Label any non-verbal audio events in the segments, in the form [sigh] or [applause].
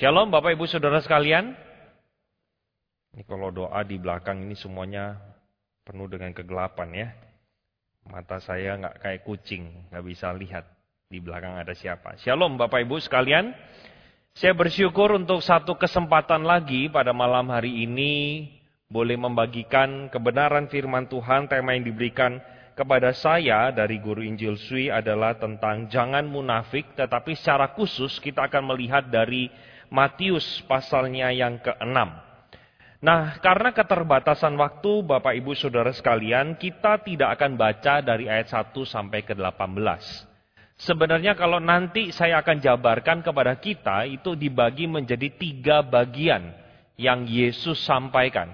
Shalom Bapak Ibu Saudara sekalian. Ini kalau doa di belakang ini semuanya penuh dengan kegelapan ya. Mata saya nggak kayak kucing, nggak bisa lihat di belakang ada siapa. Shalom Bapak Ibu sekalian. Saya bersyukur untuk satu kesempatan lagi pada malam hari ini boleh membagikan kebenaran firman Tuhan. Tema yang diberikan kepada saya dari guru Injil Sui adalah tentang jangan munafik, tetapi secara khusus kita akan melihat dari Matius pasalnya yang ke-6. Nah, karena keterbatasan waktu Bapak Ibu Saudara sekalian, kita tidak akan baca dari ayat 1 sampai ke 18. Sebenarnya kalau nanti saya akan jabarkan kepada kita, itu dibagi menjadi tiga bagian yang Yesus sampaikan.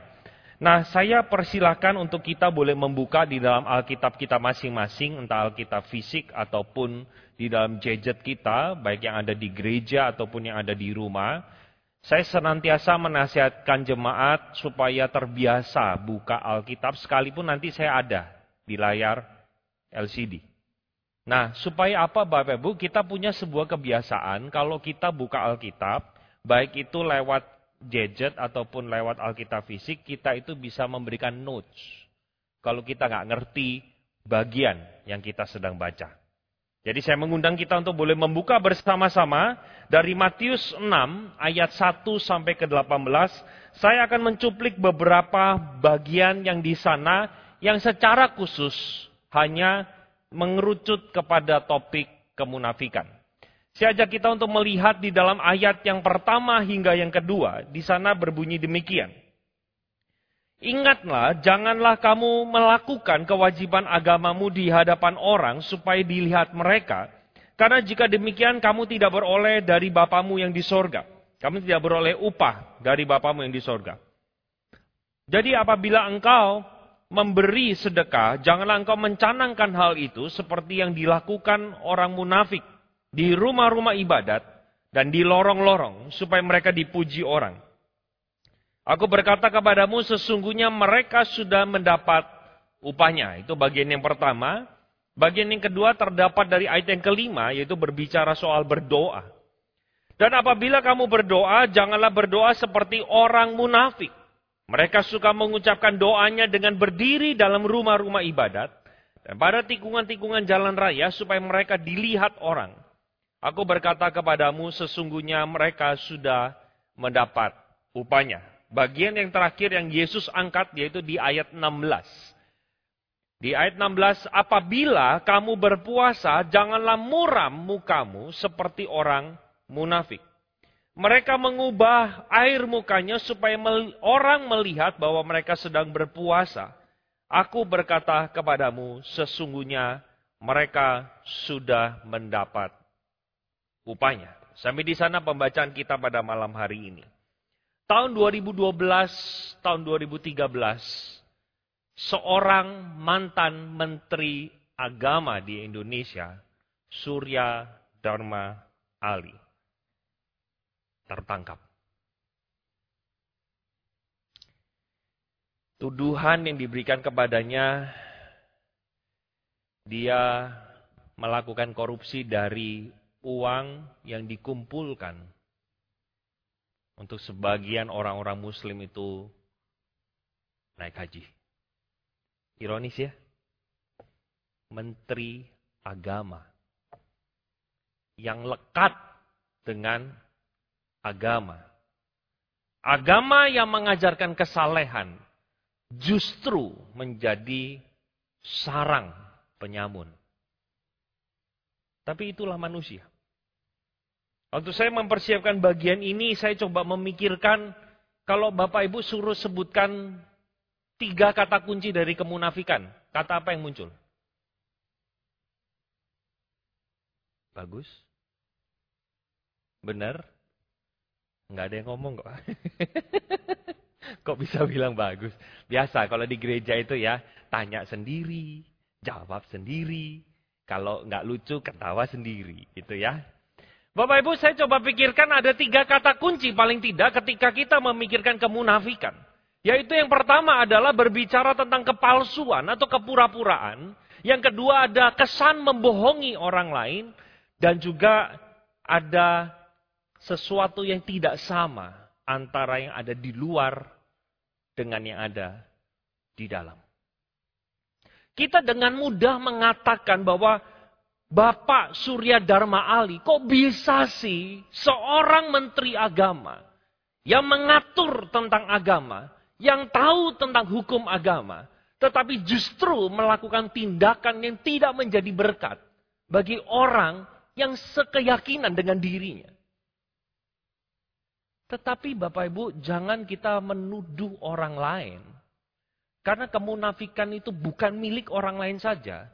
Nah, saya persilahkan untuk kita boleh membuka di dalam Alkitab kita masing-masing, entah Alkitab fisik ataupun di dalam gadget kita, baik yang ada di gereja ataupun yang ada di rumah. Saya senantiasa menasihatkan jemaat supaya terbiasa buka Alkitab, sekalipun nanti saya ada di layar LCD. Nah, supaya apa Bapak Ibu? Kita punya sebuah kebiasaan, kalau kita buka Alkitab, baik itu lewat gadget ataupun lewat Alkitab fisik, kita itu bisa memberikan notes. Kalau kita nggak ngerti bagian yang kita sedang baca. Jadi saya mengundang kita untuk boleh membuka bersama-sama dari Matius 6 ayat 1 sampai ke 18. Saya akan mencuplik beberapa bagian yang di sana yang secara khusus hanya mengerucut kepada topik kemunafikan. Saya ajak kita untuk melihat di dalam ayat yang pertama hingga yang kedua. Di sana berbunyi demikian. Ingatlah, janganlah kamu melakukan kewajiban agamamu di hadapan orang supaya dilihat mereka. Karena jika demikian kamu tidak beroleh dari Bapamu yang di sorga. Kamu tidak beroleh upah dari Bapamu yang di sorga. Jadi apabila engkau memberi sedekah, janganlah engkau mencanangkan hal itu seperti yang dilakukan orang munafik di rumah-rumah ibadat dan di lorong-lorong supaya mereka dipuji orang. Aku berkata kepadamu sesungguhnya mereka sudah mendapat upahnya. Itu bagian yang pertama. Bagian yang kedua terdapat dari ayat yang kelima yaitu berbicara soal berdoa. Dan apabila kamu berdoa, janganlah berdoa seperti orang munafik. Mereka suka mengucapkan doanya dengan berdiri dalam rumah-rumah ibadat dan pada tikungan-tikungan jalan raya supaya mereka dilihat orang. Aku berkata kepadamu, sesungguhnya mereka sudah mendapat upahnya. Bagian yang terakhir yang Yesus angkat yaitu di ayat 16. Di ayat 16, apabila kamu berpuasa, janganlah muram mukamu seperti orang munafik. Mereka mengubah air mukanya supaya orang melihat bahwa mereka sedang berpuasa. Aku berkata kepadamu, sesungguhnya mereka sudah mendapat upahnya. Sampai di sana pembacaan kita pada malam hari ini. Tahun 2012, tahun 2013, seorang mantan menteri agama di Indonesia, Surya Dharma Ali, tertangkap. Tuduhan yang diberikan kepadanya, dia melakukan korupsi dari uang yang dikumpulkan untuk sebagian orang-orang muslim itu naik haji. Ironis ya. Menteri agama yang lekat dengan agama. Agama yang mengajarkan kesalehan justru menjadi sarang penyamun. Tapi itulah manusia. Waktu saya mempersiapkan bagian ini, saya coba memikirkan kalau Bapak Ibu suruh sebutkan tiga kata kunci dari kemunafikan. Kata apa yang muncul? Bagus? Benar? Enggak ada yang ngomong kok. [laughs] kok bisa bilang bagus? Biasa kalau di gereja itu ya, tanya sendiri, jawab sendiri. Kalau nggak lucu, ketawa sendiri. Itu ya. Bapak Ibu, saya coba pikirkan ada tiga kata kunci paling tidak ketika kita memikirkan kemunafikan. Yaitu yang pertama adalah berbicara tentang kepalsuan atau kepura-puraan. Yang kedua ada kesan membohongi orang lain. Dan juga ada sesuatu yang tidak sama antara yang ada di luar dengan yang ada di dalam. Kita dengan mudah mengatakan bahwa Bapak Surya Dharma Ali, kok bisa sih seorang menteri agama yang mengatur tentang agama, yang tahu tentang hukum agama, tetapi justru melakukan tindakan yang tidak menjadi berkat bagi orang yang sekeyakinan dengan dirinya. Tetapi Bapak Ibu, jangan kita menuduh orang lain. Karena kemunafikan itu bukan milik orang lain saja.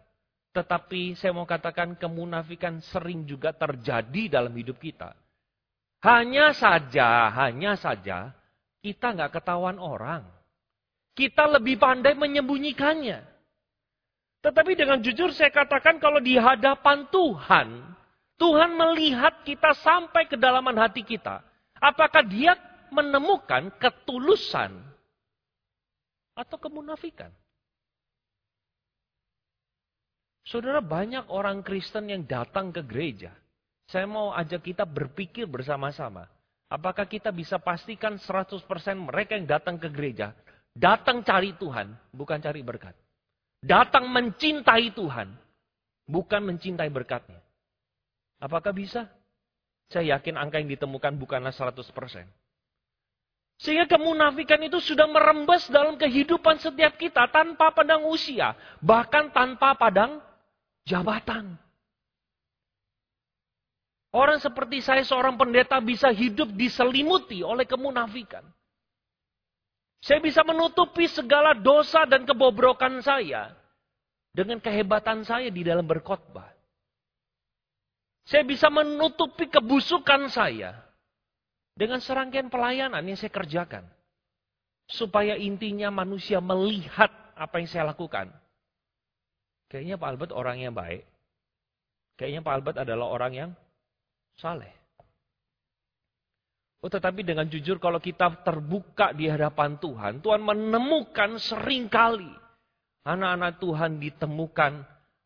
Tetapi saya mau katakan kemunafikan sering juga terjadi dalam hidup kita. Hanya saja, hanya saja kita nggak ketahuan orang. Kita lebih pandai menyembunyikannya. Tetapi dengan jujur saya katakan kalau di hadapan Tuhan, Tuhan melihat kita sampai ke dalaman hati kita. Apakah dia menemukan ketulusan atau kemunafikan? Saudara banyak orang Kristen yang datang ke gereja. Saya mau ajak kita berpikir bersama-sama. Apakah kita bisa pastikan 100% mereka yang datang ke gereja Datang cari Tuhan, bukan cari berkat. Datang mencintai Tuhan, bukan mencintai berkatnya. Apakah bisa? Saya yakin angka yang ditemukan bukanlah 100%. Sehingga kemunafikan itu sudah merembes dalam kehidupan setiap kita tanpa padang usia. Bahkan tanpa padang jabatan. Orang seperti saya seorang pendeta bisa hidup diselimuti oleh kemunafikan. Saya bisa menutupi segala dosa dan kebobrokan saya dengan kehebatan saya di dalam berkhotbah. Saya bisa menutupi kebusukan saya dengan serangkaian pelayanan yang saya kerjakan. Supaya intinya manusia melihat apa yang saya lakukan. Kayaknya Pak Albert orang yang baik. Kayaknya Pak Albert adalah orang yang saleh. Oh tetapi dengan jujur kalau kita terbuka di hadapan Tuhan, Tuhan menemukan sering kali anak-anak Tuhan ditemukan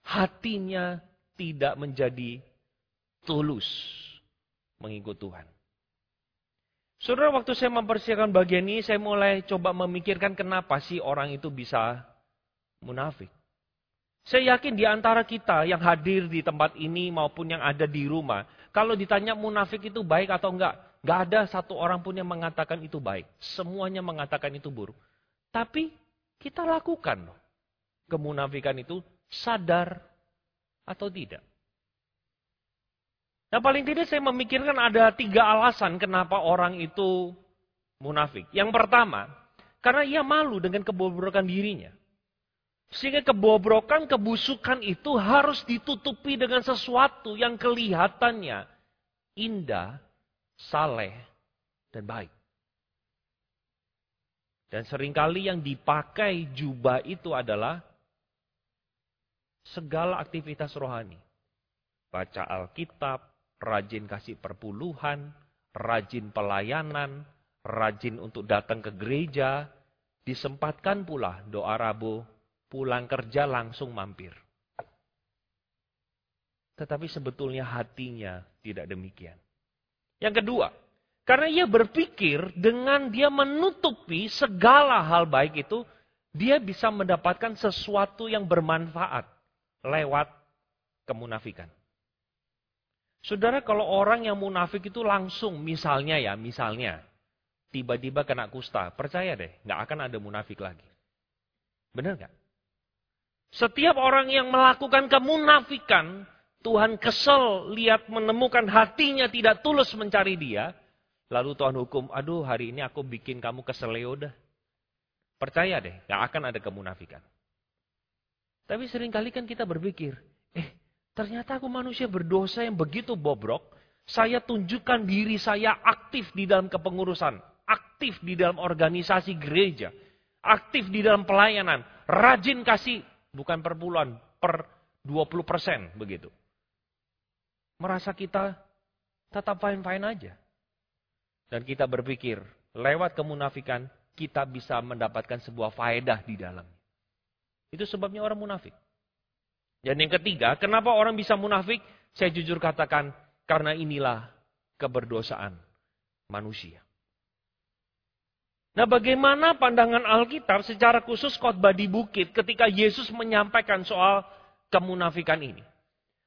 hatinya tidak menjadi tulus mengikut Tuhan. Saudara, waktu saya mempersiapkan bagian ini, saya mulai coba memikirkan kenapa sih orang itu bisa munafik. Saya yakin di antara kita yang hadir di tempat ini maupun yang ada di rumah, kalau ditanya munafik itu baik atau enggak, Gak ada satu orang pun yang mengatakan itu baik. Semuanya mengatakan itu buruk. Tapi kita lakukan. Kemunafikan itu sadar atau tidak. Nah paling tidak saya memikirkan ada tiga alasan kenapa orang itu munafik. Yang pertama, karena ia malu dengan kebobrokan dirinya. Sehingga kebobrokan, kebusukan itu harus ditutupi dengan sesuatu yang kelihatannya indah, saleh, dan baik. Dan sering kali yang dipakai jubah itu adalah segala aktivitas rohani. Baca Alkitab, rajin kasih perpuluhan, rajin pelayanan, rajin untuk datang ke gereja, disempatkan pula doa Rabu, pulang kerja langsung mampir. Tetapi sebetulnya hatinya tidak demikian. Yang kedua, karena ia berpikir dengan dia menutupi segala hal baik itu, dia bisa mendapatkan sesuatu yang bermanfaat lewat kemunafikan. Saudara, kalau orang yang munafik itu langsung, misalnya ya, misalnya, tiba-tiba kena kusta, percaya deh, nggak akan ada munafik lagi. Benar nggak? Setiap orang yang melakukan kemunafikan, Tuhan kesel lihat menemukan hatinya tidak tulus mencari dia. Lalu Tuhan hukum, aduh hari ini aku bikin kamu kesel ya udah. Percaya deh, gak akan ada kemunafikan. Tapi sering kali kan kita berpikir, eh ternyata aku manusia berdosa yang begitu bobrok. Saya tunjukkan diri saya aktif di dalam kepengurusan. Aktif di dalam organisasi gereja. Aktif di dalam pelayanan. Rajin kasih, bukan per bulan, per 20% begitu merasa kita tetap fine-fine aja. Dan kita berpikir, lewat kemunafikan, kita bisa mendapatkan sebuah faedah di dalam. Itu sebabnya orang munafik. Dan yang ketiga, kenapa orang bisa munafik? Saya jujur katakan, karena inilah keberdosaan manusia. Nah, bagaimana pandangan Alkitab secara khusus khotbah di bukit ketika Yesus menyampaikan soal kemunafikan ini?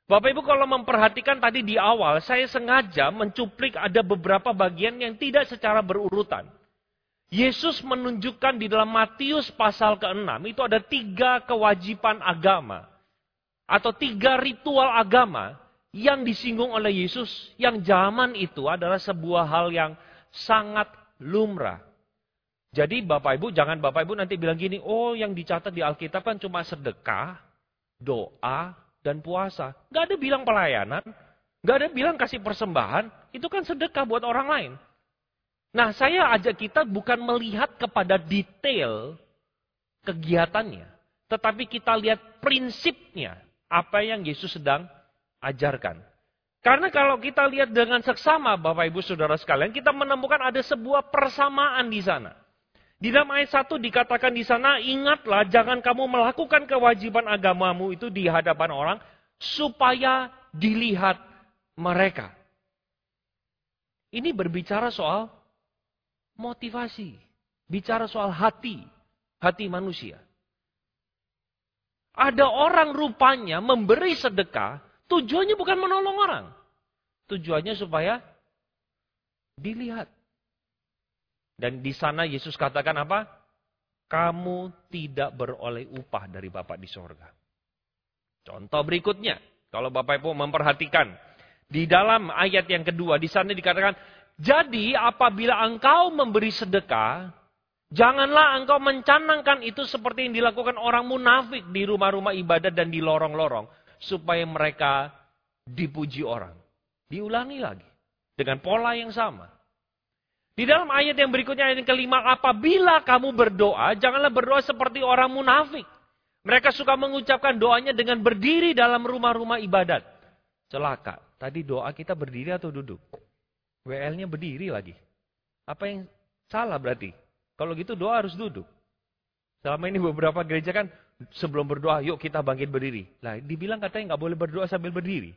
Bapak Ibu kalau memperhatikan tadi di awal, saya sengaja mencuplik ada beberapa bagian yang tidak secara berurutan. Yesus menunjukkan di dalam Matius pasal ke-6, itu ada tiga kewajiban agama. Atau tiga ritual agama yang disinggung oleh Yesus. Yang zaman itu adalah sebuah hal yang sangat lumrah. Jadi Bapak Ibu, jangan Bapak Ibu nanti bilang gini, oh yang dicatat di Alkitab kan cuma sedekah, doa, dan puasa. Gak ada bilang pelayanan, gak ada bilang kasih persembahan, itu kan sedekah buat orang lain. Nah saya ajak kita bukan melihat kepada detail kegiatannya, tetapi kita lihat prinsipnya, apa yang Yesus sedang ajarkan. Karena kalau kita lihat dengan seksama Bapak Ibu Saudara sekalian, kita menemukan ada sebuah persamaan di sana. Di dalam ayat 1 dikatakan di sana, ingatlah jangan kamu melakukan kewajiban agamamu itu di hadapan orang, supaya dilihat mereka. Ini berbicara soal motivasi. Bicara soal hati, hati manusia. Ada orang rupanya memberi sedekah, tujuannya bukan menolong orang. Tujuannya supaya dilihat. Dan di sana Yesus katakan apa? Kamu tidak beroleh upah dari Bapak di sorga. Contoh berikutnya, kalau Bapak Ibu memperhatikan, di dalam ayat yang kedua, di sana dikatakan, jadi apabila engkau memberi sedekah, janganlah engkau mencanangkan itu seperti yang dilakukan orang munafik di rumah-rumah ibadat dan di lorong-lorong. Supaya mereka dipuji orang. Diulangi lagi. Dengan pola yang sama. Di dalam ayat yang berikutnya, ayat yang kelima, apabila kamu berdoa, janganlah berdoa seperti orang munafik. Mereka suka mengucapkan doanya dengan berdiri dalam rumah-rumah ibadat. Celaka. Tadi doa kita berdiri atau duduk? WL-nya berdiri lagi. Apa yang salah berarti? Kalau gitu doa harus duduk. Selama ini beberapa gereja kan sebelum berdoa, yuk kita bangkit berdiri. Lah, dibilang katanya nggak boleh berdoa sambil berdiri.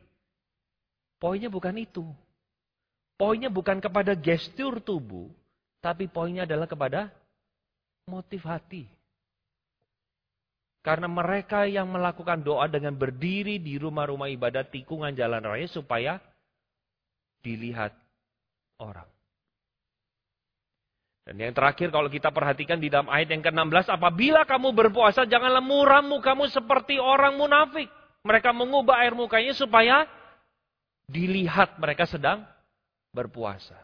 Poinnya bukan itu. Poinnya bukan kepada gestur tubuh, tapi poinnya adalah kepada motif hati. Karena mereka yang melakukan doa dengan berdiri di rumah-rumah ibadat tikungan jalan raya supaya dilihat orang. Dan yang terakhir kalau kita perhatikan di dalam ayat yang ke-16, apabila kamu berpuasa janganlah muram mukamu seperti orang munafik. Mereka mengubah air mukanya supaya dilihat mereka sedang berpuasa.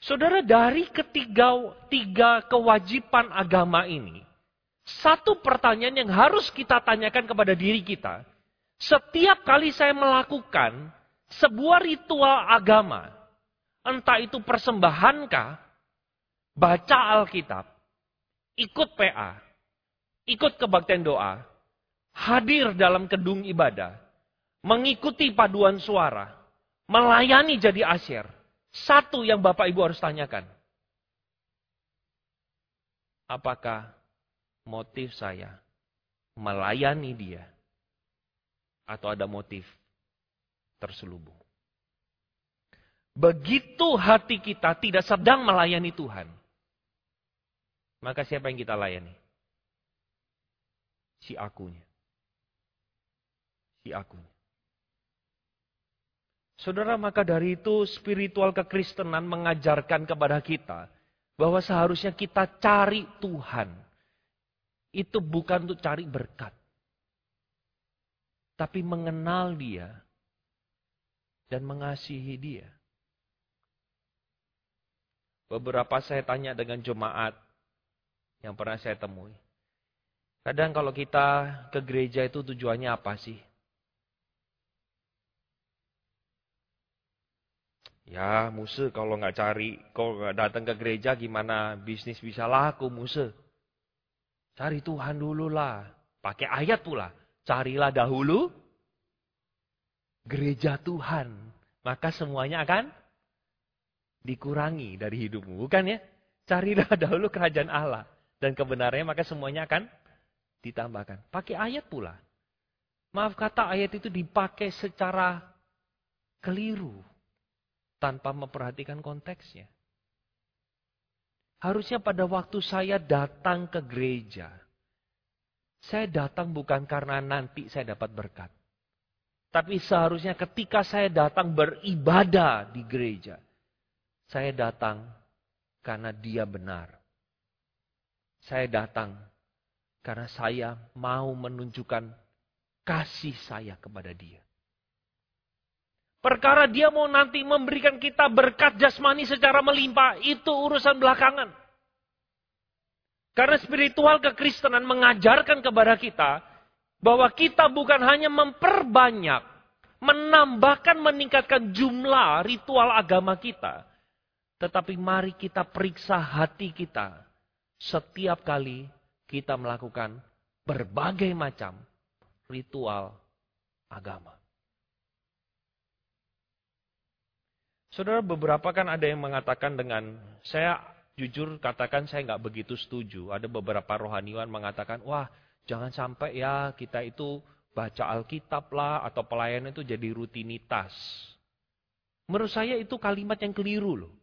Saudara, dari ketiga tiga kewajiban agama ini, satu pertanyaan yang harus kita tanyakan kepada diri kita, setiap kali saya melakukan sebuah ritual agama, entah itu persembahankah, baca Alkitab, ikut PA, ikut kebaktian doa, hadir dalam kedung ibadah, mengikuti paduan suara, melayani jadi asyir. Satu yang Bapak Ibu harus tanyakan. Apakah motif saya melayani dia? Atau ada motif terselubung? Begitu hati kita tidak sedang melayani Tuhan. Maka siapa yang kita layani? Si akunya. Si akunya. Saudara, maka dari itu spiritual kekristenan mengajarkan kepada kita bahwa seharusnya kita cari Tuhan. Itu bukan untuk cari berkat. Tapi mengenal dia dan mengasihi dia. Beberapa saya tanya dengan jemaat yang pernah saya temui. Kadang kalau kita ke gereja itu tujuannya apa sih? Ya, Musa kalau nggak cari, kalau nggak datang ke gereja gimana bisnis bisa laku Musa? Cari Tuhan dulu lah. Pakai ayat pula. Carilah dahulu gereja Tuhan. Maka semuanya akan dikurangi dari hidupmu. Bukan ya? Carilah [laughs] dahulu kerajaan Allah. Dan kebenarannya maka semuanya akan ditambahkan. Pakai ayat pula. Maaf kata ayat itu dipakai secara keliru. Tanpa memperhatikan konteksnya. Harusnya pada waktu saya datang ke gereja, saya datang bukan karena nanti saya dapat berkat. Tapi seharusnya ketika saya datang beribadah di gereja, saya datang karena dia benar. Saya datang karena saya mau menunjukkan kasih saya kepada dia. Perkara dia mau nanti memberikan kita berkat jasmani secara melimpah, itu urusan belakangan. Karena spiritual kekristenan mengajarkan kepada kita bahwa kita bukan hanya memperbanyak, menambahkan, meningkatkan jumlah ritual agama kita. Tetapi mari kita periksa hati kita setiap kali kita melakukan berbagai macam ritual agama. Saudara, beberapa kan ada yang mengatakan dengan, saya jujur katakan saya nggak begitu setuju. Ada beberapa rohaniwan mengatakan, wah jangan sampai ya kita itu baca Alkitab lah atau pelayanan itu jadi rutinitas. Menurut saya itu kalimat yang keliru loh.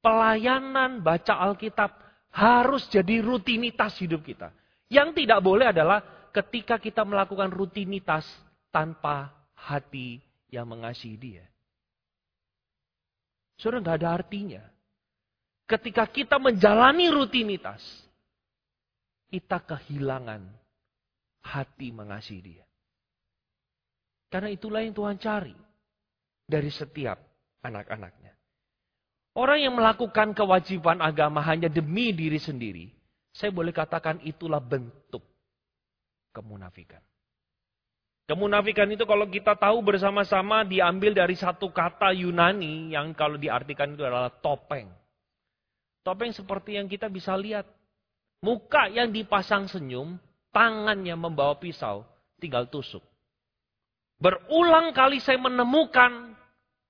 Pelayanan baca Alkitab harus jadi rutinitas hidup kita. Yang tidak boleh adalah ketika kita melakukan rutinitas tanpa hati yang mengasihi dia. Saudara nggak ada artinya. Ketika kita menjalani rutinitas, kita kehilangan hati mengasihi dia. Karena itulah yang Tuhan cari dari setiap anak-anaknya. Orang yang melakukan kewajiban agama hanya demi diri sendiri, saya boleh katakan itulah bentuk kemunafikan. Kemunafikan itu kalau kita tahu bersama-sama diambil dari satu kata Yunani yang kalau diartikan itu adalah topeng. Topeng seperti yang kita bisa lihat. Muka yang dipasang senyum, tangannya membawa pisau, tinggal tusuk. Berulang kali saya menemukan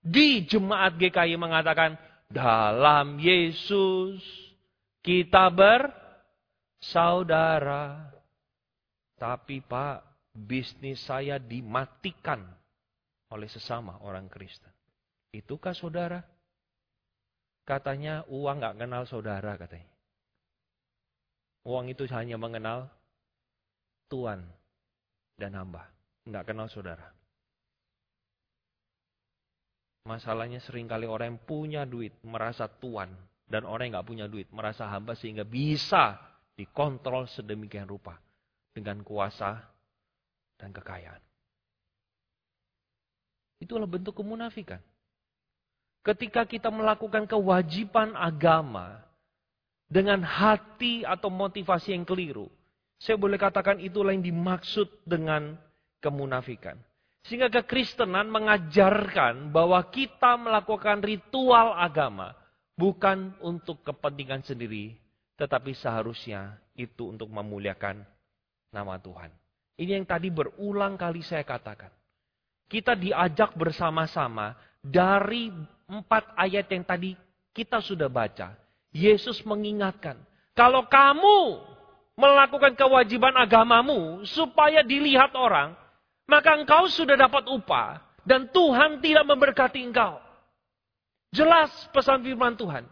di jemaat GKI mengatakan, dalam Yesus kita bersaudara. Tapi Pak, bisnis saya dimatikan oleh sesama orang Kristen. Itukah saudara? Katanya uang gak kenal saudara katanya. Uang itu hanya mengenal Tuhan dan hamba. Nggak kenal saudara. Masalahnya sering kali orang yang punya duit merasa tuan. Dan orang yang nggak punya duit merasa hamba sehingga bisa dikontrol sedemikian rupa. Dengan kuasa dan kekayaan. Itulah bentuk kemunafikan. Ketika kita melakukan kewajiban agama dengan hati atau motivasi yang keliru, saya boleh katakan itulah yang dimaksud dengan kemunafikan. Sehingga kekristenan mengajarkan bahwa kita melakukan ritual agama bukan untuk kepentingan sendiri, tetapi seharusnya itu untuk memuliakan nama Tuhan. Ini yang tadi berulang kali saya katakan. Kita diajak bersama-sama dari empat ayat yang tadi kita sudah baca. Yesus mengingatkan, kalau kamu melakukan kewajiban agamamu supaya dilihat orang, maka engkau sudah dapat upah dan Tuhan tidak memberkati engkau. Jelas pesan firman Tuhan.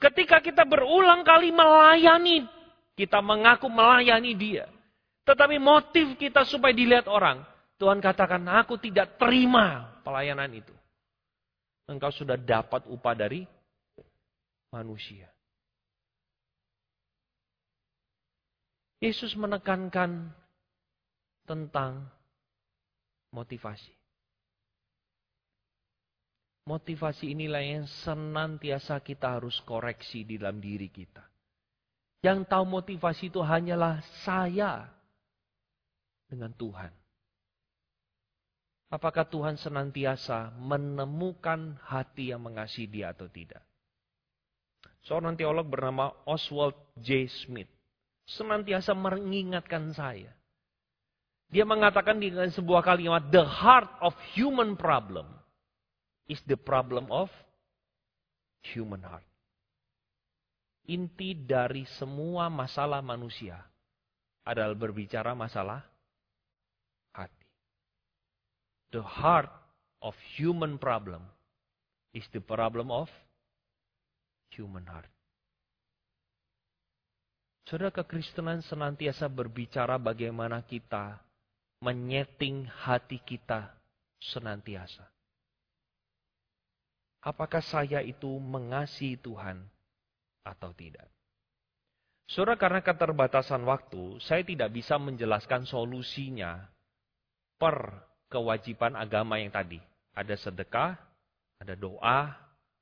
Ketika kita berulang kali melayani, kita mengaku melayani dia. Tetapi motif kita supaya dilihat orang. Tuhan katakan, aku tidak terima pelayanan itu. Engkau sudah dapat upah dari manusia. Yesus menekankan tentang motivasi. Motivasi inilah yang senantiasa kita harus koreksi di dalam diri kita. Yang tahu motivasi itu hanyalah saya dengan Tuhan. Apakah Tuhan senantiasa menemukan hati yang mengasihi dia atau tidak? Seorang teolog bernama Oswald J. Smith senantiasa mengingatkan saya. Dia mengatakan dengan sebuah kalimat, the heart of human problem is the problem of human heart. Inti dari semua masalah manusia adalah berbicara masalah The heart of human problem is the problem of human heart. Saudara kekristenan senantiasa berbicara bagaimana kita menyeting hati kita senantiasa. Apakah saya itu mengasihi Tuhan atau tidak? Saudara, karena keterbatasan waktu, saya tidak bisa menjelaskan solusinya per kewajiban agama yang tadi. Ada sedekah, ada doa,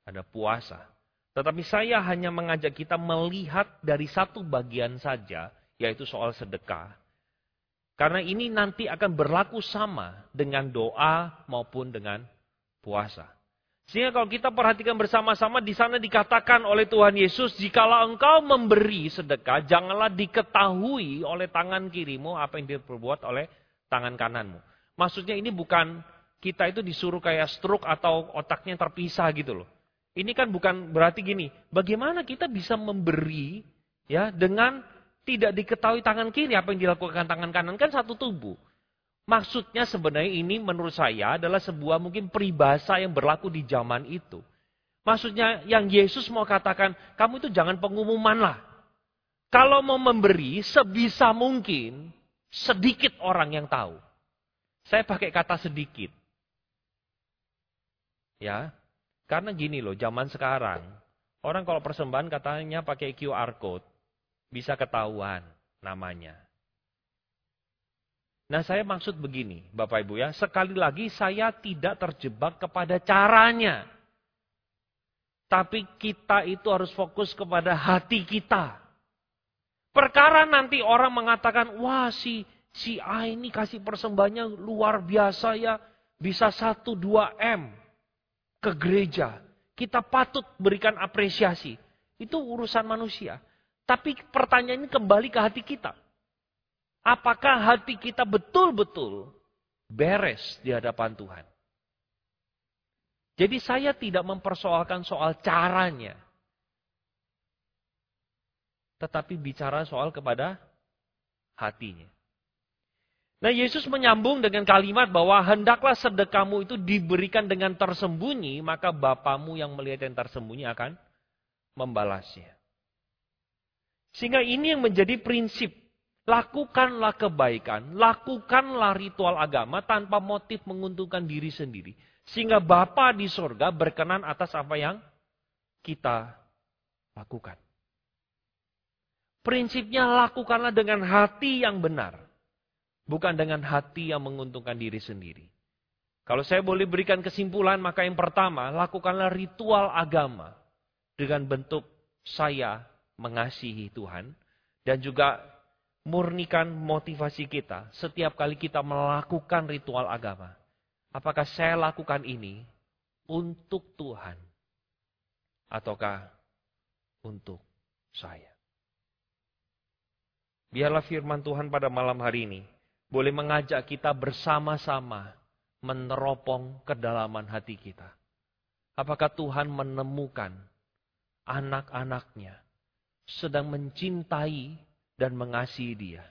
ada puasa. Tetapi saya hanya mengajak kita melihat dari satu bagian saja, yaitu soal sedekah. Karena ini nanti akan berlaku sama dengan doa maupun dengan puasa. Sehingga kalau kita perhatikan bersama-sama di sana dikatakan oleh Tuhan Yesus, jikalau engkau memberi sedekah, janganlah diketahui oleh tangan kirimu apa yang diperbuat oleh tangan kananmu. Maksudnya ini bukan kita itu disuruh kayak stroke atau otaknya terpisah gitu loh. Ini kan bukan berarti gini, bagaimana kita bisa memberi ya dengan tidak diketahui tangan kiri apa yang dilakukan tangan kanan kan satu tubuh. Maksudnya sebenarnya ini menurut saya adalah sebuah mungkin peribahasa yang berlaku di zaman itu. Maksudnya yang Yesus mau katakan, kamu itu jangan pengumuman lah. Kalau mau memberi, sebisa mungkin sedikit orang yang tahu. Saya pakai kata sedikit. Ya, karena gini loh, zaman sekarang, orang kalau persembahan katanya pakai QR code, bisa ketahuan namanya. Nah saya maksud begini, Bapak Ibu ya, sekali lagi saya tidak terjebak kepada caranya. Tapi kita itu harus fokus kepada hati kita. Perkara nanti orang mengatakan, wah si, si A ini kasih persembahannya luar biasa ya, bisa 1-2 M ke gereja. Kita patut berikan apresiasi. Itu urusan manusia. Tapi pertanyaan ini kembali ke hati kita. Apakah hati kita betul-betul beres di hadapan Tuhan? Jadi saya tidak mempersoalkan soal caranya. Tetapi bicara soal kepada hatinya. Nah Yesus menyambung dengan kalimat bahwa hendaklah sedekahmu itu diberikan dengan tersembunyi, maka Bapamu yang melihat yang tersembunyi akan membalasnya. Sehingga ini yang menjadi prinsip. Lakukanlah kebaikan, lakukanlah ritual agama tanpa motif menguntungkan diri sendiri. Sehingga Bapa di sorga berkenan atas apa yang kita lakukan. Prinsipnya lakukanlah dengan hati yang benar. Bukan dengan hati yang menguntungkan diri sendiri. Kalau saya boleh berikan kesimpulan, maka yang pertama, lakukanlah ritual agama dengan bentuk saya mengasihi Tuhan dan juga murnikan motivasi kita setiap kali kita melakukan ritual agama. Apakah saya lakukan ini untuk Tuhan ataukah untuk saya? Biarlah firman Tuhan pada malam hari ini boleh mengajak kita bersama-sama meneropong kedalaman hati kita. Apakah Tuhan menemukan anak-anaknya sedang mencintai dan mengasihi dia?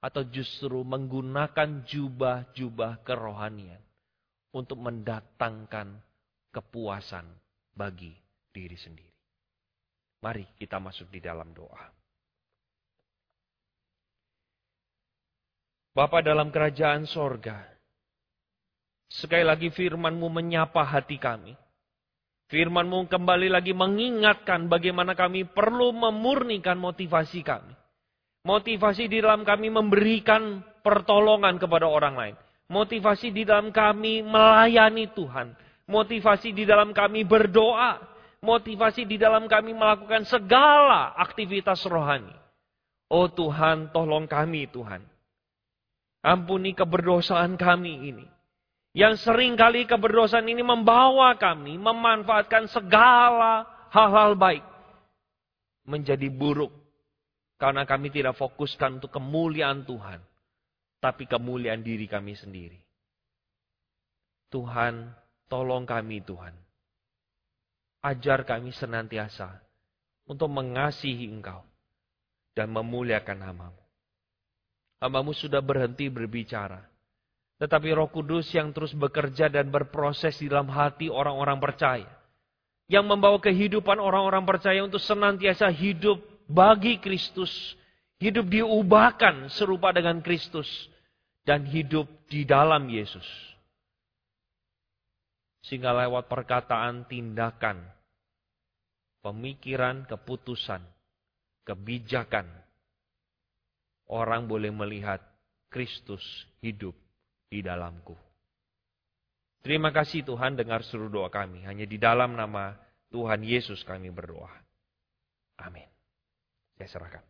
Atau justru menggunakan jubah-jubah kerohanian untuk mendatangkan kepuasan bagi diri sendiri. Mari kita masuk di dalam doa. Bapa dalam kerajaan sorga, sekali lagi firmanmu menyapa hati kami. Firmanmu kembali lagi mengingatkan bagaimana kami perlu memurnikan motivasi kami. Motivasi di dalam kami memberikan pertolongan kepada orang lain. Motivasi di dalam kami melayani Tuhan. Motivasi di dalam kami berdoa. Motivasi di dalam kami melakukan segala aktivitas rohani. Oh Tuhan, tolong kami Tuhan. Ampuni keberdosaan kami ini. Yang sering kali keberdosaan ini membawa kami memanfaatkan segala hal-hal baik menjadi buruk. Karena kami tidak fokuskan untuk kemuliaan Tuhan. Tapi kemuliaan diri kami sendiri. Tuhan, tolong kami Tuhan. Ajar kami senantiasa untuk mengasihi Engkau dan memuliakan namamu. Hambamu sudah berhenti berbicara. Tetapi roh kudus yang terus bekerja dan berproses di dalam hati orang-orang percaya. Yang membawa kehidupan orang-orang percaya untuk senantiasa hidup bagi Kristus. Hidup diubahkan serupa dengan Kristus. Dan hidup di dalam Yesus. Sehingga lewat perkataan, tindakan, pemikiran, keputusan, kebijakan, orang boleh melihat Kristus hidup di dalamku. Terima kasih Tuhan dengar seluruh doa kami. Hanya di dalam nama Tuhan Yesus kami berdoa. Amin. Saya serahkan.